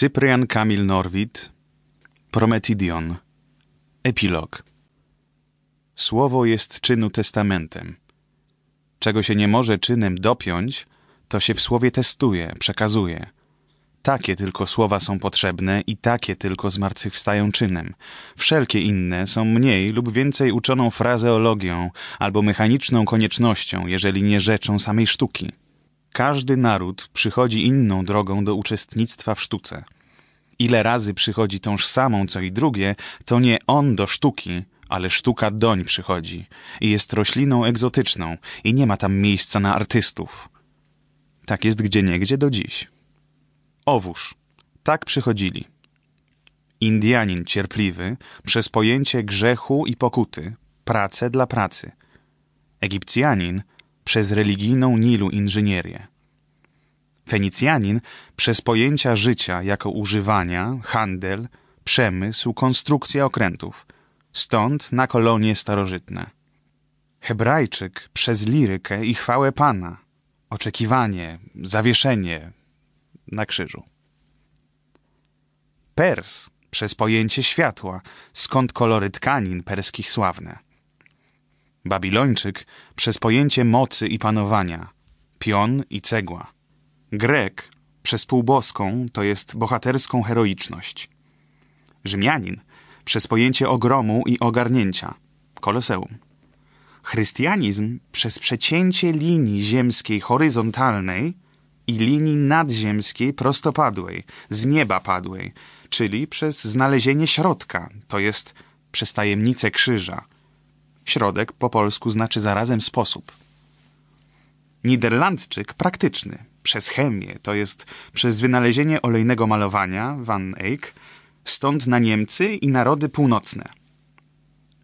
Cyprian Kamil Norwid Prometidion Epilog Słowo jest czynu testamentem. Czego się nie może czynem dopiąć, to się w słowie testuje, przekazuje. Takie tylko słowa są potrzebne i takie tylko zmartwychwstają czynem. Wszelkie inne są mniej lub więcej uczoną frazeologią albo mechaniczną koniecznością, jeżeli nie rzeczą samej sztuki. Każdy naród przychodzi inną drogą do uczestnictwa w sztuce. Ile razy przychodzi tąż samą, co i drugie, to nie on do sztuki, ale sztuka doń przychodzi i jest rośliną egzotyczną i nie ma tam miejsca na artystów. Tak jest gdzieniegdzie do dziś. Owóż. Tak przychodzili. Indianin cierpliwy przez pojęcie grzechu i pokuty, pracę dla pracy. Egipcjanin przez religijną Nilu inżynierię. Fenicjanin przez pojęcia życia jako używania, handel, przemysł, konstrukcja okrętów. Stąd na kolonie starożytne. Hebrajczyk przez lirykę i chwałę Pana, oczekiwanie, zawieszenie na krzyżu. Pers przez pojęcie światła, skąd kolory tkanin perskich sławne. Babilończyk przez pojęcie mocy i panowania, pion i cegła. Grek przez półboską, to jest bohaterską heroiczność. Rzymianin przez pojęcie ogromu i ogarnięcia, koloseum. Chrystianizm przez przecięcie linii ziemskiej horyzontalnej i linii nadziemskiej prostopadłej, z nieba padłej, czyli przez znalezienie środka, to jest przez tajemnicę krzyża. Środek po polsku znaczy zarazem sposób. Niderlandczyk praktyczny, przez chemię, to jest przez wynalezienie olejnego malowania, Van Eyck, stąd na Niemcy i narody północne.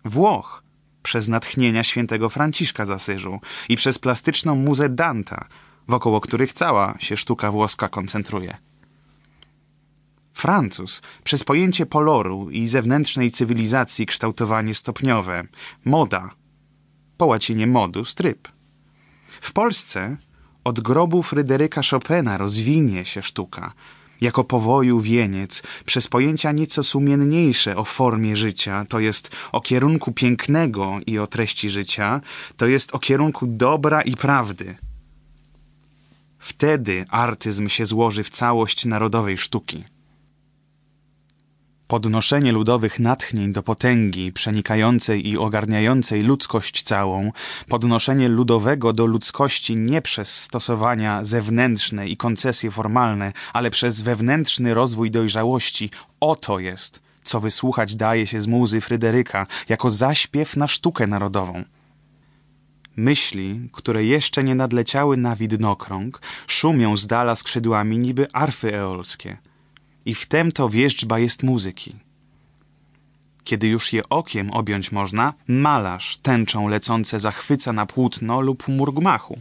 Włoch, przez natchnienia świętego Franciszka z Asyżu i przez plastyczną muzę Danta, wokoło których cała się sztuka włoska koncentruje. Francuz przez pojęcie poloru i zewnętrznej cywilizacji kształtowanie stopniowe, moda, po łacinie modus tryb. W Polsce od grobu Fryderyka Chopina rozwinie się sztuka, jako powoju wieniec, przez pojęcia nieco sumienniejsze o formie życia, to jest o kierunku pięknego i o treści życia, to jest o kierunku dobra i prawdy. Wtedy artyzm się złoży w całość narodowej sztuki. Podnoszenie ludowych natchnień do potęgi przenikającej i ogarniającej ludzkość całą, podnoszenie ludowego do ludzkości nie przez stosowania zewnętrzne i koncesje formalne, ale przez wewnętrzny rozwój dojrzałości, oto jest, co wysłuchać daje się z muzy Fryderyka jako zaśpiew na sztukę narodową. Myśli, które jeszcze nie nadleciały na widnokrąg, szumią z dala skrzydłami niby arfy eolskie – i w tem to wierzczba jest muzyki. Kiedy już je okiem objąć można, malarz tęczą lecące zachwyca na płótno lub mur gmachu.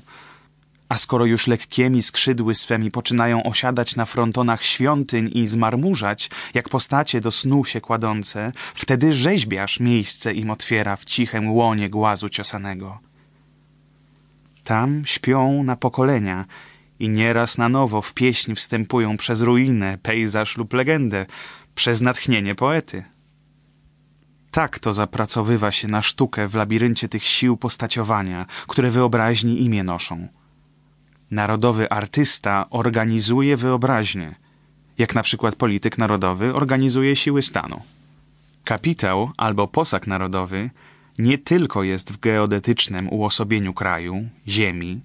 A skoro już lekkiemi skrzydły swemi poczynają osiadać na frontonach świątyń i zmarmurzać, jak postacie do snu się kładące, wtedy rzeźbiarz miejsce im otwiera w cichym łonie głazu ciosanego. Tam śpią na pokolenia i nieraz na nowo w pieśń wstępują przez ruinę, pejzaż lub legendę, przez natchnienie poety. Tak to zapracowywa się na sztukę w labiryncie tych sił postaciowania, które wyobraźni imię noszą. Narodowy artysta organizuje wyobraźnię, jak na przykład polityk narodowy organizuje siły stanu. Kapitał albo posag narodowy nie tylko jest w geodetycznym uosobieniu kraju, ziemi,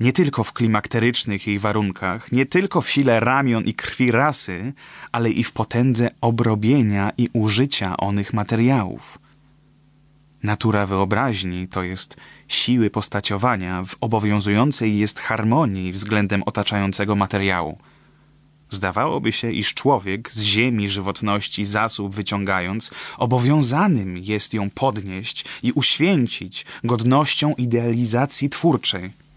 nie tylko w klimakterycznych jej warunkach, nie tylko w sile ramion i krwi rasy, ale i w potędze obrobienia i użycia onych materiałów. Natura wyobraźni, to jest siły postaciowania, w obowiązującej jest harmonii względem otaczającego materiału. Zdawałoby się, iż człowiek z ziemi żywotności zasób wyciągając, obowiązanym jest ją podnieść i uświęcić godnością idealizacji twórczej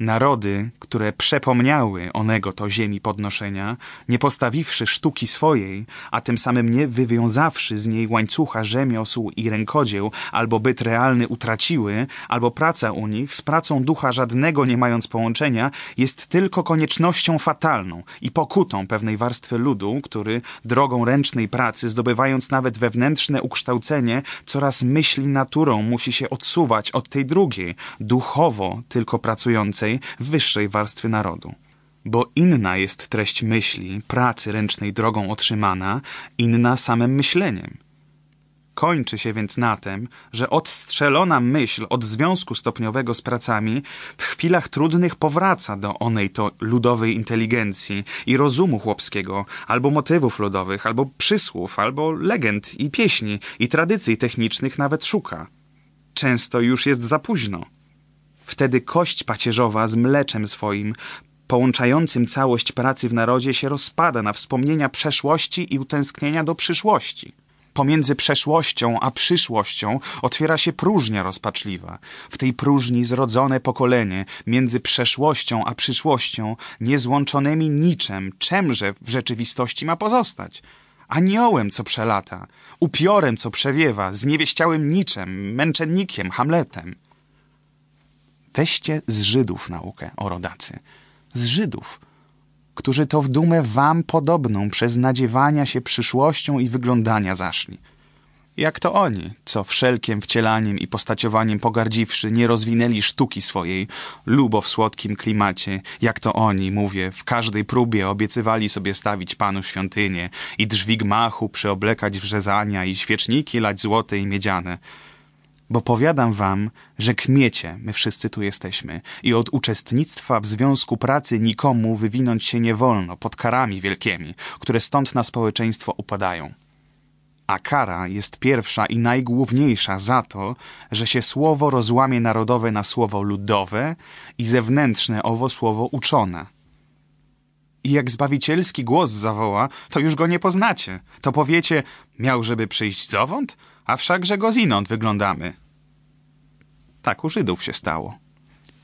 Narody, które przepomniały onego to ziemi podnoszenia, nie postawiwszy sztuki swojej, a tym samym nie wywiązawszy z niej łańcucha rzemiosł i rękodzieł, albo byt realny utraciły, albo praca u nich z pracą ducha żadnego nie mając połączenia, jest tylko koniecznością fatalną i pokutą pewnej warstwy ludu, który drogą ręcznej pracy, zdobywając nawet wewnętrzne ukształcenie, coraz myśli naturą musi się odsuwać od tej drugiej, duchowo tylko pracującej, wyższej warstwy narodu. Bo inna jest treść myśli, pracy ręcznej drogą otrzymana, inna samym myśleniem. Kończy się więc na tym, że odstrzelona myśl od związku stopniowego z pracami w chwilach trudnych powraca do onej to ludowej inteligencji i rozumu chłopskiego, albo motywów ludowych, albo przysłów, albo legend i pieśni i tradycji technicznych nawet szuka. Często już jest za późno. Wtedy kość pacierzowa z mleczem swoim, połączającym całość pracy w narodzie, się rozpada na wspomnienia przeszłości i utęsknienia do przyszłości. Pomiędzy przeszłością a przyszłością otwiera się próżnia rozpaczliwa. W tej próżni zrodzone pokolenie, między przeszłością a przyszłością, niezłączonymi niczym, czemże w rzeczywistości ma pozostać? Aniołem, co przelata, upiorem, co przewiewa, zniewieściałym niczem, męczennikiem, Hamletem. Weźcie z Żydów naukę, o rodacy. Z Żydów, którzy to w dumę wam podobną przez nadziewania się przyszłością i wyglądania zaszli. Jak to oni, co wszelkiem wcielaniem i postaciowaniem pogardziwszy, nie rozwinęli sztuki swojej, lubo w słodkim klimacie, jak to oni, mówię, w każdej próbie obiecywali sobie stawić Panu świątynię i drzwi gmachu przyoblekać wrzezania i świeczniki lać złote i miedziane – bo powiadam wam, że kmiecie, my wszyscy tu jesteśmy, i od uczestnictwa w związku pracy nikomu wywinąć się nie wolno pod karami wielkimi, które stąd na społeczeństwo upadają. A kara jest pierwsza i najgłówniejsza za to, że się słowo rozłamie narodowe na słowo ludowe i zewnętrzne owo słowo uczone. I jak zbawicielski głos zawoła, to już go nie poznacie. To powiecie, miał żeby przyjść zowąd? A wszakże go zinąd wyglądamy. Tak u Żydów się stało.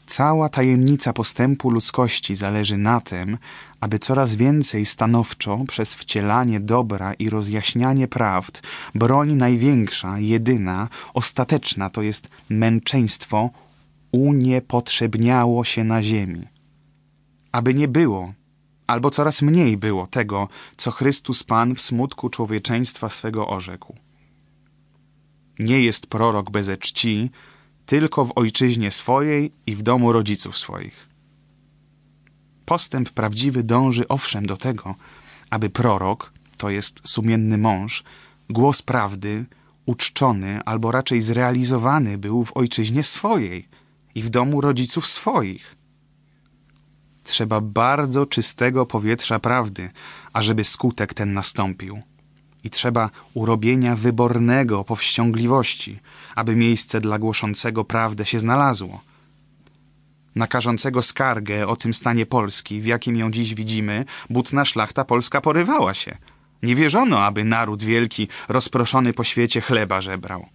Cała tajemnica postępu ludzkości zależy na tym, aby coraz więcej stanowczo przez wcielanie dobra i rozjaśnianie prawd broń największa, jedyna, ostateczna, to jest męczeństwo, uniepotrzebniało się na ziemi. Aby nie było, albo coraz mniej było tego, co Chrystus Pan w smutku człowieczeństwa swego orzekł. Nie jest prorok bez czci, tylko w ojczyźnie swojej i w domu rodziców swoich. Postęp prawdziwy dąży owszem do tego, aby prorok, to jest sumienny mąż, głos prawdy, uczczony albo raczej zrealizowany był w ojczyźnie swojej i w domu rodziców swoich. Trzeba bardzo czystego powietrza prawdy, ażeby skutek ten nastąpił i trzeba urobienia wybornego powściągliwości, aby miejsce dla głoszącego prawdę się znalazło. Nakażącego skargę o tym stanie Polski, w jakim ją dziś widzimy, butna szlachta polska porywała się. Nie wierzono, aby naród wielki, rozproszony po świecie, chleba żebrał.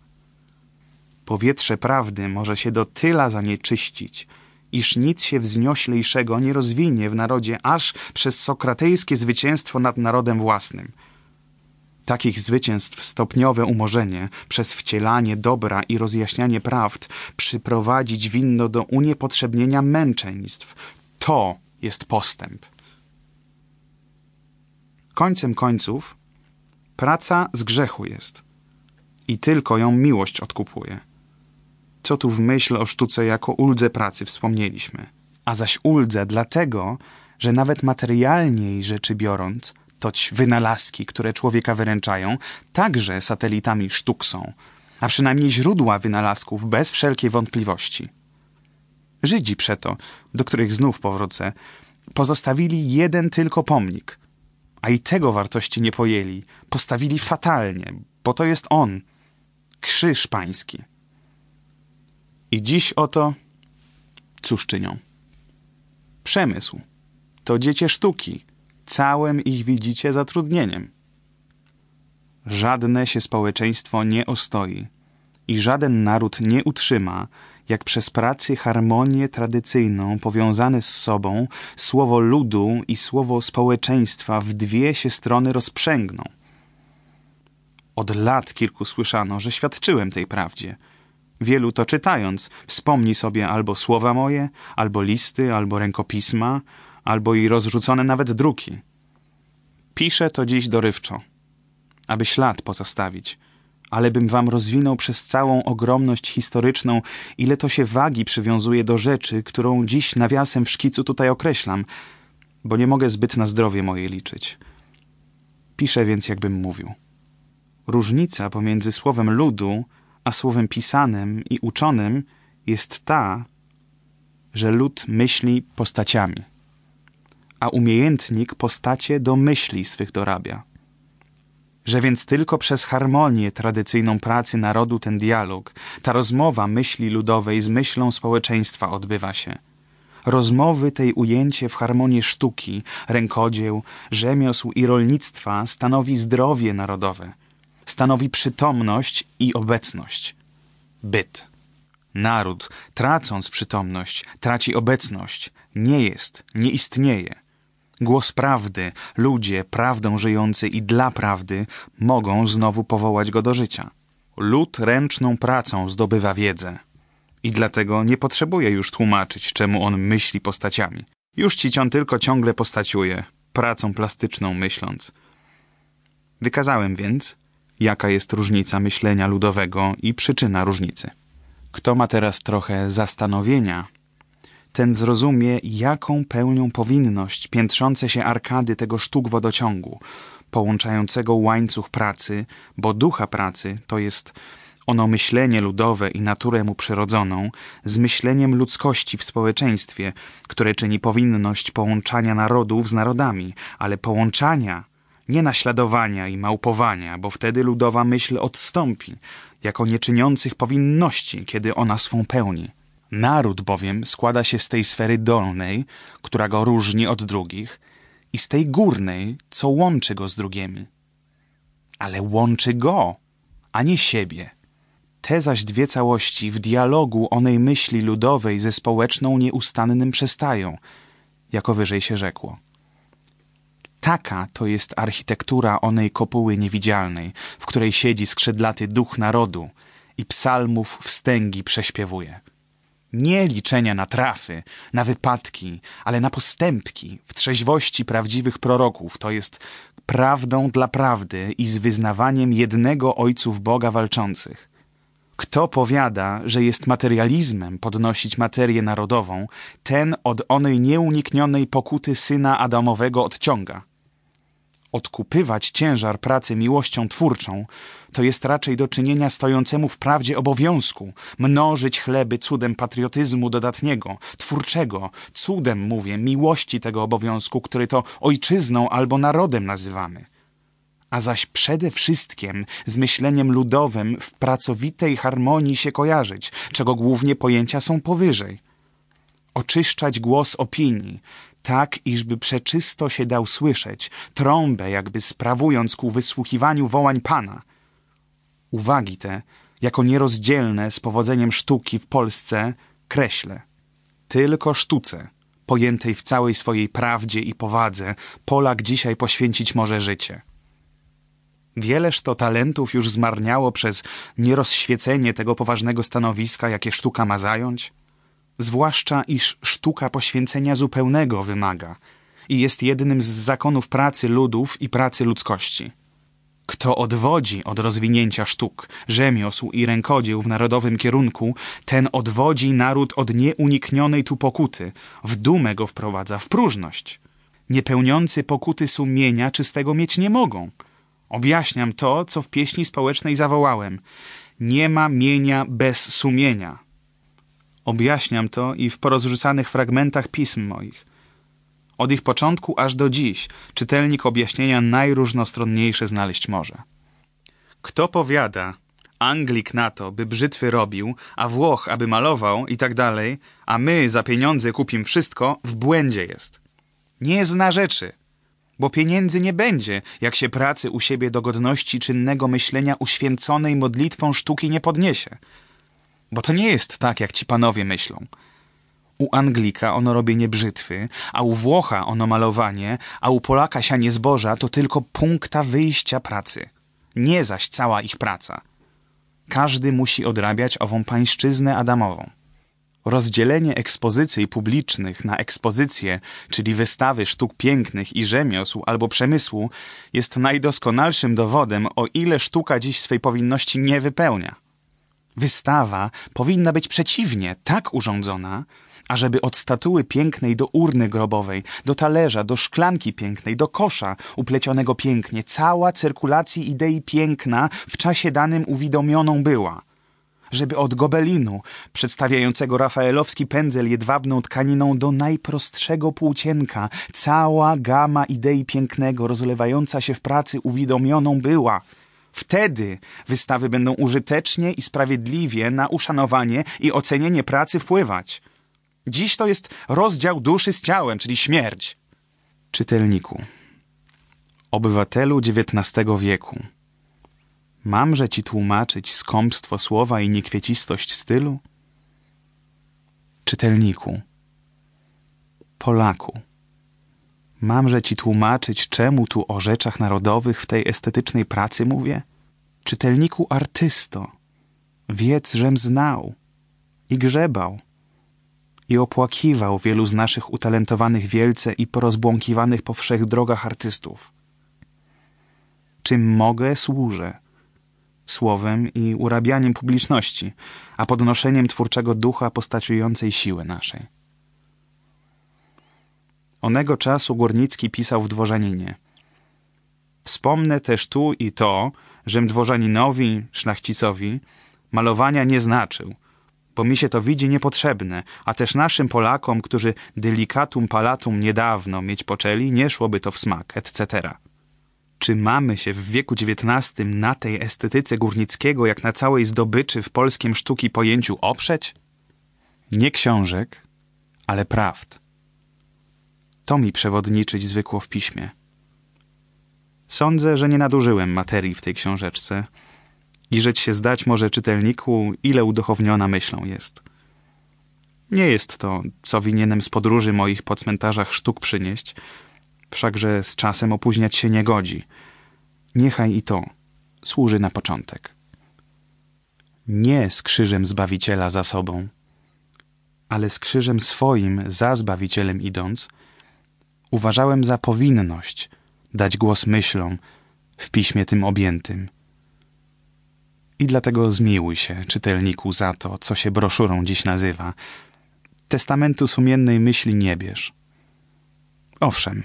Powietrze prawdy może się do tyla zanieczyścić, iż nic się wznioślejszego nie rozwinie w narodzie aż przez sokratejskie zwycięstwo nad narodem własnym – Takich zwycięstw stopniowe umorzenie przez wcielanie dobra i rozjaśnianie prawd przyprowadzić winno do uniepotrzebnienia męczeństw. To jest postęp. Końcem końców praca z grzechu jest i tylko ją miłość odkupuje. Co tu w myśl o sztuce jako uldze pracy wspomnieliśmy, a zaś uldze dlatego, że nawet materialniej rzeczy biorąc, toć wynalazki, które człowieka wyręczają, także satelitami sztuk są, a przynajmniej źródła wynalazków bez wszelkiej wątpliwości. Żydzi przeto, do których znów powrócę, pozostawili jeden tylko pomnik, a i tego wartości nie pojęli, postawili fatalnie, bo to jest on, krzyż pański. I dziś oto cóż czynią? Przemysł to dziecię sztuki, całym ich widzicie zatrudnieniem. Żadne się społeczeństwo nie ostoi i żaden naród nie utrzyma, jak przez pracy harmonię tradycyjną powiązane z sobą słowo ludu i słowo społeczeństwa w dwie się strony rozprzęgną. Od lat kilku słyszano, że świadczyłem tej prawdzie. Wielu to czytając wspomni sobie albo słowa moje, albo listy, albo rękopisma, albo i rozrzucone nawet druki. Piszę to dziś dorywczo, aby ślad pozostawić – ale bym wam rozwinął przez całą ogromność historyczną, ile to się wagi przywiązuje do rzeczy, którą dziś nawiasem w szkicu tutaj określam, bo nie mogę zbyt na zdrowie moje liczyć. Piszę więc, jakbym mówił. Różnica pomiędzy słowem ludu a słowem pisanym i uczonym jest ta, że lud myśli postaciami, a umiejętnik postacie do myśli swych dorabia że więc tylko przez harmonię tradycyjną pracy narodu ten dialog, ta rozmowa myśli ludowej z myślą społeczeństwa odbywa się. Rozmowy tej ujęcie w harmonię sztuki, rękodzieł, rzemiosł i rolnictwa stanowi zdrowie narodowe, stanowi przytomność i obecność. Byt. Naród, tracąc przytomność, traci obecność, nie jest, nie istnieje. Głos prawdy, ludzie, prawdą żyjący i dla prawdy, mogą znowu powołać go do życia. Lud ręczną pracą zdobywa wiedzę. I dlatego nie potrzebuje już tłumaczyć, czemu on myśli postaciami. Już ci tylko ciągle postaciuje, pracą plastyczną myśląc. Wykazałem więc, jaka jest różnica myślenia ludowego i przyczyna różnicy. Kto ma teraz trochę zastanowienia, ten zrozumie, jaką pełnią powinność piętrzące się arkady tego sztuk wodociągu, połączającego łańcuch pracy, bo ducha pracy to jest ono myślenie ludowe i naturę mu przyrodzoną, z myśleniem ludzkości w społeczeństwie, które czyni powinność połączania narodów z narodami, ale połączania, nie naśladowania i małpowania, bo wtedy ludowa myśl odstąpi, jako nieczyniących powinności, kiedy ona swą pełni. Naród bowiem składa się z tej sfery dolnej, która go różni od drugich, i z tej górnej, co łączy go z drugimi. Ale łączy go, a nie siebie. Te zaś dwie całości w dialogu onej myśli ludowej ze społeczną nieustannym przestają, jako wyżej się rzekło. Taka to jest architektura onej kopuły niewidzialnej, w której siedzi skrzydlaty duch narodu i psalmów wstęgi prześpiewuje. Nie liczenia na trafy, na wypadki, ale na postępki w trzeźwości prawdziwych proroków, to jest prawdą dla prawdy i z wyznawaniem jednego ojców Boga walczących. Kto powiada, że jest materializmem podnosić materię narodową, ten od onej nieuniknionej pokuty syna Adamowego odciąga odkupywać ciężar pracy miłością twórczą, to jest raczej do czynienia stojącemu w prawdzie obowiązku, mnożyć chleby cudem patriotyzmu dodatniego, twórczego, cudem, mówię, miłości tego obowiązku, który to ojczyzną albo narodem nazywamy. A zaś przede wszystkim z myśleniem ludowym w pracowitej harmonii się kojarzyć, czego głównie pojęcia są powyżej. Oczyszczać głos opinii, tak iżby przeczysto się dał słyszeć, trąbę jakby sprawując ku wysłuchiwaniu wołań Pana. Uwagi te, jako nierozdzielne z powodzeniem sztuki w Polsce, kreślę. Tylko sztuce, pojętej w całej swojej prawdzie i powadze, Polak dzisiaj poświęcić może życie. Wieleż to talentów już zmarniało przez nierozświecenie tego poważnego stanowiska, jakie sztuka ma zająć? Zwłaszcza iż sztuka poświęcenia zupełnego wymaga i jest jednym z zakonów pracy ludów i pracy ludzkości. Kto odwodzi od rozwinięcia sztuk, rzemiosł i rękodzieł w narodowym kierunku, ten odwodzi naród od nieuniknionej tu pokuty, w dumę go wprowadza, w próżność. Niepełniący pokuty sumienia czystego mieć nie mogą. Objaśniam to, co w pieśni społecznej zawołałem. Nie ma mienia bez sumienia. Objaśniam to i w porozrzucanych fragmentach pism moich. Od ich początku aż do dziś czytelnik objaśnienia najróżnostronniejsze znaleźć może. Kto powiada, Anglik na to, by brzytwy robił, a Włoch, aby malował i tak dalej, a my za pieniądze kupim wszystko, w błędzie jest. Nie zna rzeczy, bo pieniędzy nie będzie, jak się pracy u siebie do godności czynnego myślenia uświęconej modlitwą sztuki nie podniesie – Bo to nie jest tak, jak ci panowie myślą. U Anglika ono robienie brzytwy, a u Włocha ono malowanie, a u Polaka sianie zboża to tylko punkta wyjścia pracy. Nie zaś cała ich praca. Każdy musi odrabiać ową pańszczyznę Adamową. Rozdzielenie ekspozycji publicznych na ekspozycje, czyli wystawy sztuk pięknych i rzemiosł albo przemysłu, jest najdoskonalszym dowodem, o ile sztuka dziś swej powinności nie wypełnia. Wystawa powinna być przeciwnie tak urządzona, ażeby od statuły pięknej do urny grobowej, do talerza, do szklanki pięknej, do kosza uplecionego pięknie, cała cyrkulacji idei piękna w czasie danym uwidomioną była. Żeby od gobelinu, przedstawiającego rafaelowski pędzel jedwabną tkaniną do najprostszego płócienka, cała gama idei pięknego rozlewająca się w pracy uwidomioną była – Wtedy wystawy będą użytecznie i sprawiedliwie na uszanowanie i ocenienie pracy wpływać. Dziś to jest rozdział duszy z ciałem, czyli śmierć. Czytelniku, obywatelu XIX wieku, mamże ci tłumaczyć skąpstwo słowa i niekwiecistość stylu? Czytelniku, Polaku, mamże ci tłumaczyć, czemu tu o rzeczach narodowych w tej estetycznej pracy mówię? Czytelniku artysto, wiedz, żem znał i grzebał i opłakiwał wielu z naszych utalentowanych wielce i porozbłąkiwanych po wszech drogach artystów. Czym mogę, służę. Słowem i urabianiem publiczności, a podnoszeniem twórczego ducha postaciującej siły naszej. Onego czasu Górnicki pisał w Dworzaninie. Wspomnę też tu i to, żem dworzaninowi, szlachcicowi, malowania nie znaczył, bo mi się to widzi niepotrzebne, a też naszym Polakom, którzy delicatum palatum niedawno mieć poczęli, nie szłoby to w smak, etc. Czy mamy się w wieku XIX na tej estetyce Górnickiego, jak na całej zdobyczy w polskim sztuki pojęciu oprzeć? Nie książek, ale prawd. To mi przewodniczyć zwykło w piśmie. Sądzę, że nie nadużyłem materii w tej książeczce i rzeć się zdać może czytelniku, ile uduchowniona myślą jest. Nie jest to, co winienem z podróży moich po cmentarzach sztuk przynieść, wszakże z czasem opóźniać się nie godzi. Niechaj i to służy na początek. Nie z krzyżem Zbawiciela za sobą, ale z krzyżem swoim za Zbawicielem idąc, uważałem za powinność dać głos myślom w piśmie tym objętym. I dlatego zmiłuj się, czytelniku, za to, co się broszurą dziś nazywa. Testamentu sumiennej myśli nie bierz. Owszem,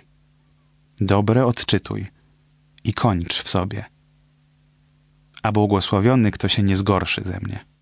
dobre odczytuj i kończ w sobie. A błogosławiony, kto się nie zgorszy ze mnie.